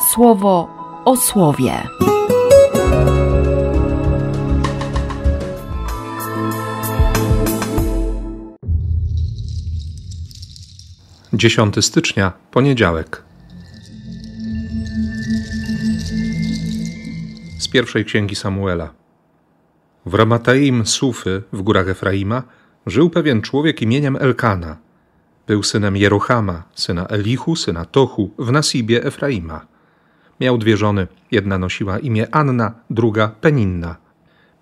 słowo o słowie. 10 stycznia, poniedziałek. Z pierwszej księgi Samuela. W Ramataim Sufy w górach Efraima żył pewien człowiek imieniem Elkana. Był synem Jerochama, syna Elichu, syna Tochu w Nasibie Efraima. Miał dwie żony, jedna nosiła imię Anna, druga Peninna.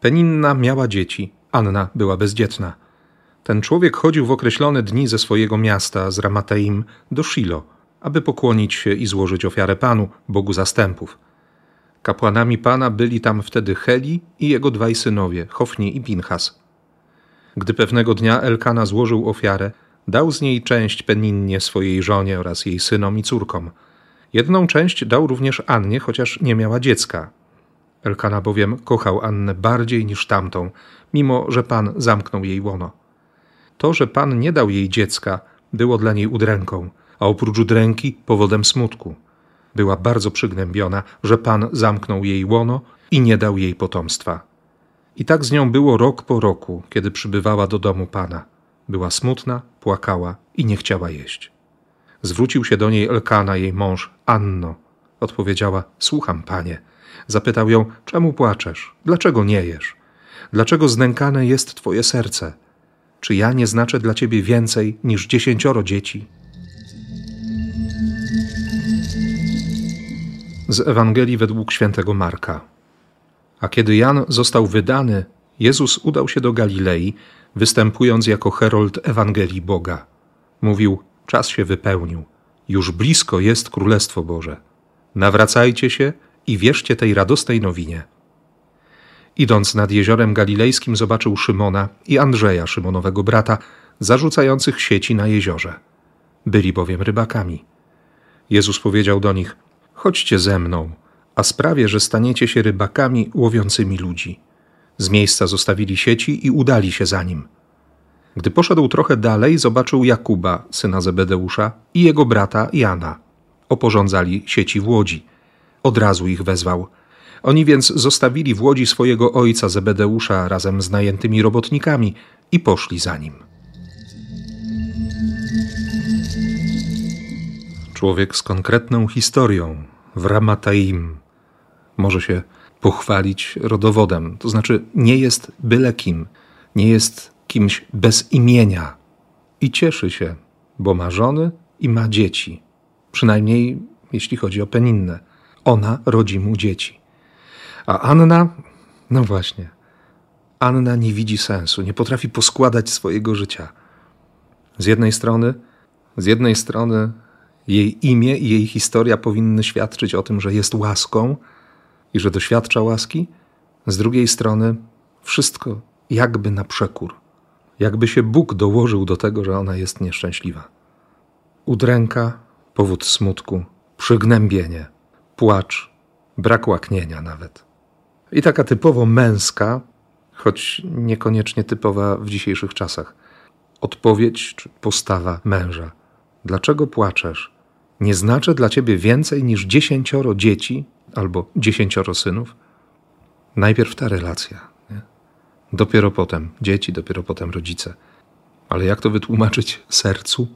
Peninna miała dzieci, Anna była bezdzietna. Ten człowiek chodził w określone dni ze swojego miasta, z Ramateim, do Shilo, aby pokłonić się i złożyć ofiarę Panu, Bogu zastępów. Kapłanami Pana byli tam wtedy Heli i jego dwaj synowie, Hofni i Pinchas. Gdy pewnego dnia Elkana złożył ofiarę, dał z niej część Peninnie swojej żonie oraz jej synom i córkom. Jedną część dał również Annie, chociaż nie miała dziecka. Elkana bowiem kochał Annę bardziej niż tamtą, mimo że Pan zamknął jej łono. To, że Pan nie dał jej dziecka, było dla niej udręką, a oprócz udręki powodem smutku. Była bardzo przygnębiona, że Pan zamknął jej łono i nie dał jej potomstwa. I tak z nią było rok po roku, kiedy przybywała do domu Pana. Była smutna, płakała i nie chciała jeść. Zwrócił się do niej Elkana, jej mąż, Anno. Odpowiedziała: Słucham, panie. Zapytał ją: Czemu płaczesz? Dlaczego nie jesz? Dlaczego znękane jest twoje serce? Czy ja nie znaczę dla ciebie więcej niż dziesięcioro dzieci? Z Ewangelii według świętego Marka. A kiedy Jan został wydany, Jezus udał się do Galilei, występując jako herold Ewangelii Boga. Mówił: Czas się wypełnił, już blisko jest Królestwo Boże. Nawracajcie się i wierzcie tej radosnej nowinie. Idąc nad jeziorem galilejskim, zobaczył Szymona i Andrzeja, Szymonowego brata, zarzucających sieci na jeziorze. Byli bowiem rybakami. Jezus powiedział do nich: Chodźcie ze mną, a sprawię, że staniecie się rybakami łowiącymi ludzi. Z miejsca zostawili sieci i udali się za nim. Gdy poszedł trochę dalej, zobaczył Jakuba, syna Zebedeusza, i jego brata Jana. Oporządzali sieci w łodzi. Od razu ich wezwał – oni więc zostawili w łodzi swojego ojca Zebedeusza razem z najętymi robotnikami i poszli za nim. Człowiek z konkretną historią w Ramataim może się pochwalić rodowodem, to znaczy nie jest byle kim, nie jest kimś bez imienia i cieszy się, bo ma żony i ma dzieci, przynajmniej jeśli chodzi o Peninnę. Ona rodzi mu dzieci. A Anna, no właśnie, Anna nie widzi sensu, nie potrafi poskładać swojego życia. Z jednej strony, z jednej strony jej imię i jej historia powinny świadczyć o tym, że jest łaską i że doświadcza łaski, z drugiej strony wszystko jakby na przekór. Jakby się Bóg dołożył do tego, że ona jest nieszczęśliwa. Udręka, powód smutku, przygnębienie, płacz, brak łaknienia nawet. I taka typowo męska, choć niekoniecznie typowa w dzisiejszych czasach. Odpowiedź czy postawa męża. Dlaczego płaczesz? Nie znaczy dla ciebie więcej niż dziesięcioro dzieci albo dziesięcioro synów? Najpierw ta relacja. Dopiero potem dzieci, dopiero potem rodzice. Ale jak to wytłumaczyć sercu?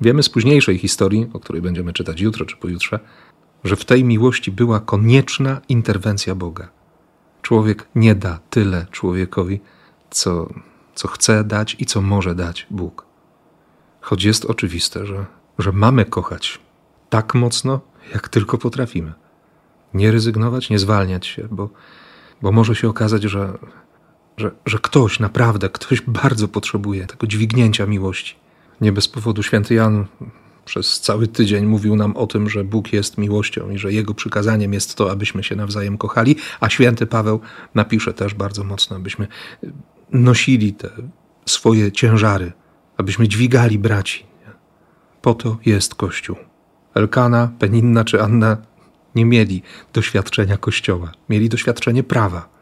Wiemy z późniejszej historii, o której będziemy czytać jutro czy pojutrze, że w tej miłości była konieczna interwencja Boga. Człowiek nie da tyle człowiekowi, co, co chce dać i co może dać Bóg. Choć jest oczywiste, że, że mamy kochać tak mocno, jak tylko potrafimy. Nie rezygnować, nie zwalniać się, bo, bo może się okazać, że, że, że ktoś naprawdę, ktoś bardzo potrzebuje tego dźwignięcia miłości. Nie bez powodu święty Jan przez cały tydzień mówił nam o tym, że Bóg jest miłością i że Jego przykazaniem jest to, abyśmy się nawzajem kochali, a święty Paweł napisze też bardzo mocno, abyśmy nosili te swoje ciężary, abyśmy dźwigali braci. Po to jest Kościół. Elkana, Peninna czy Anna nie mieli doświadczenia Kościoła, mieli doświadczenie prawa.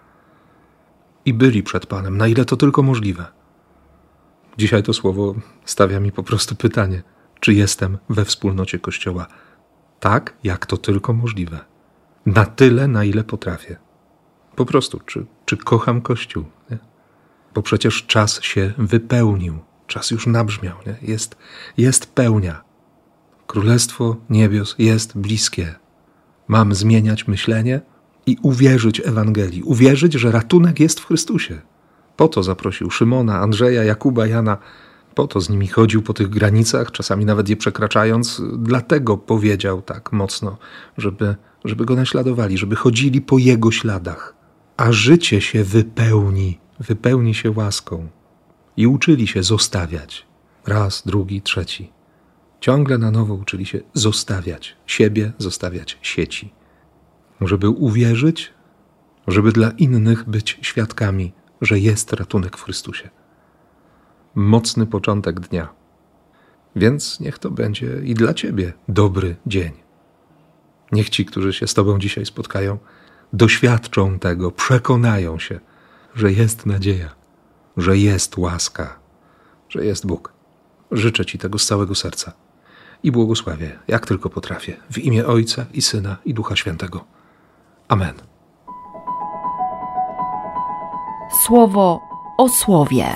I byli przed Panem, na ile to tylko możliwe. Dzisiaj to słowo stawia mi po prostu pytanie – czy jestem we wspólnocie Kościoła tak, jak to tylko możliwe. Na tyle, na ile potrafię. Po prostu, czy, czy kocham Kościół? Nie? Bo przecież czas się wypełnił, czas już nabrzmiał, nie? Jest, jest pełnia. Królestwo niebios jest bliskie. Mam zmieniać myślenie i uwierzyć Ewangelii, uwierzyć, że ratunek jest w Chrystusie. Po to zaprosił Szymona, Andrzeja, Jakuba, Jana. Po to z nimi chodził po tych granicach, czasami nawet je przekraczając. Dlatego powiedział tak mocno, żeby, żeby go naśladowali, żeby chodzili po jego śladach. A życie się wypełni, wypełni się łaską. I uczyli się zostawiać. Raz, drugi, trzeci. Ciągle na nowo uczyli się zostawiać siebie, zostawiać sieci. Żeby uwierzyć, żeby dla innych być świadkami że jest ratunek w Chrystusie. Mocny początek dnia. Więc niech to będzie i dla Ciebie dobry dzień. Niech ci, którzy się z Tobą dzisiaj spotkają, doświadczą tego, przekonają się, że jest nadzieja, że jest łaska, że jest Bóg. Życzę Ci tego z całego serca i błogosławię, jak tylko potrafię, w imię Ojca i Syna i Ducha Świętego. Amen. Słowo o słowie.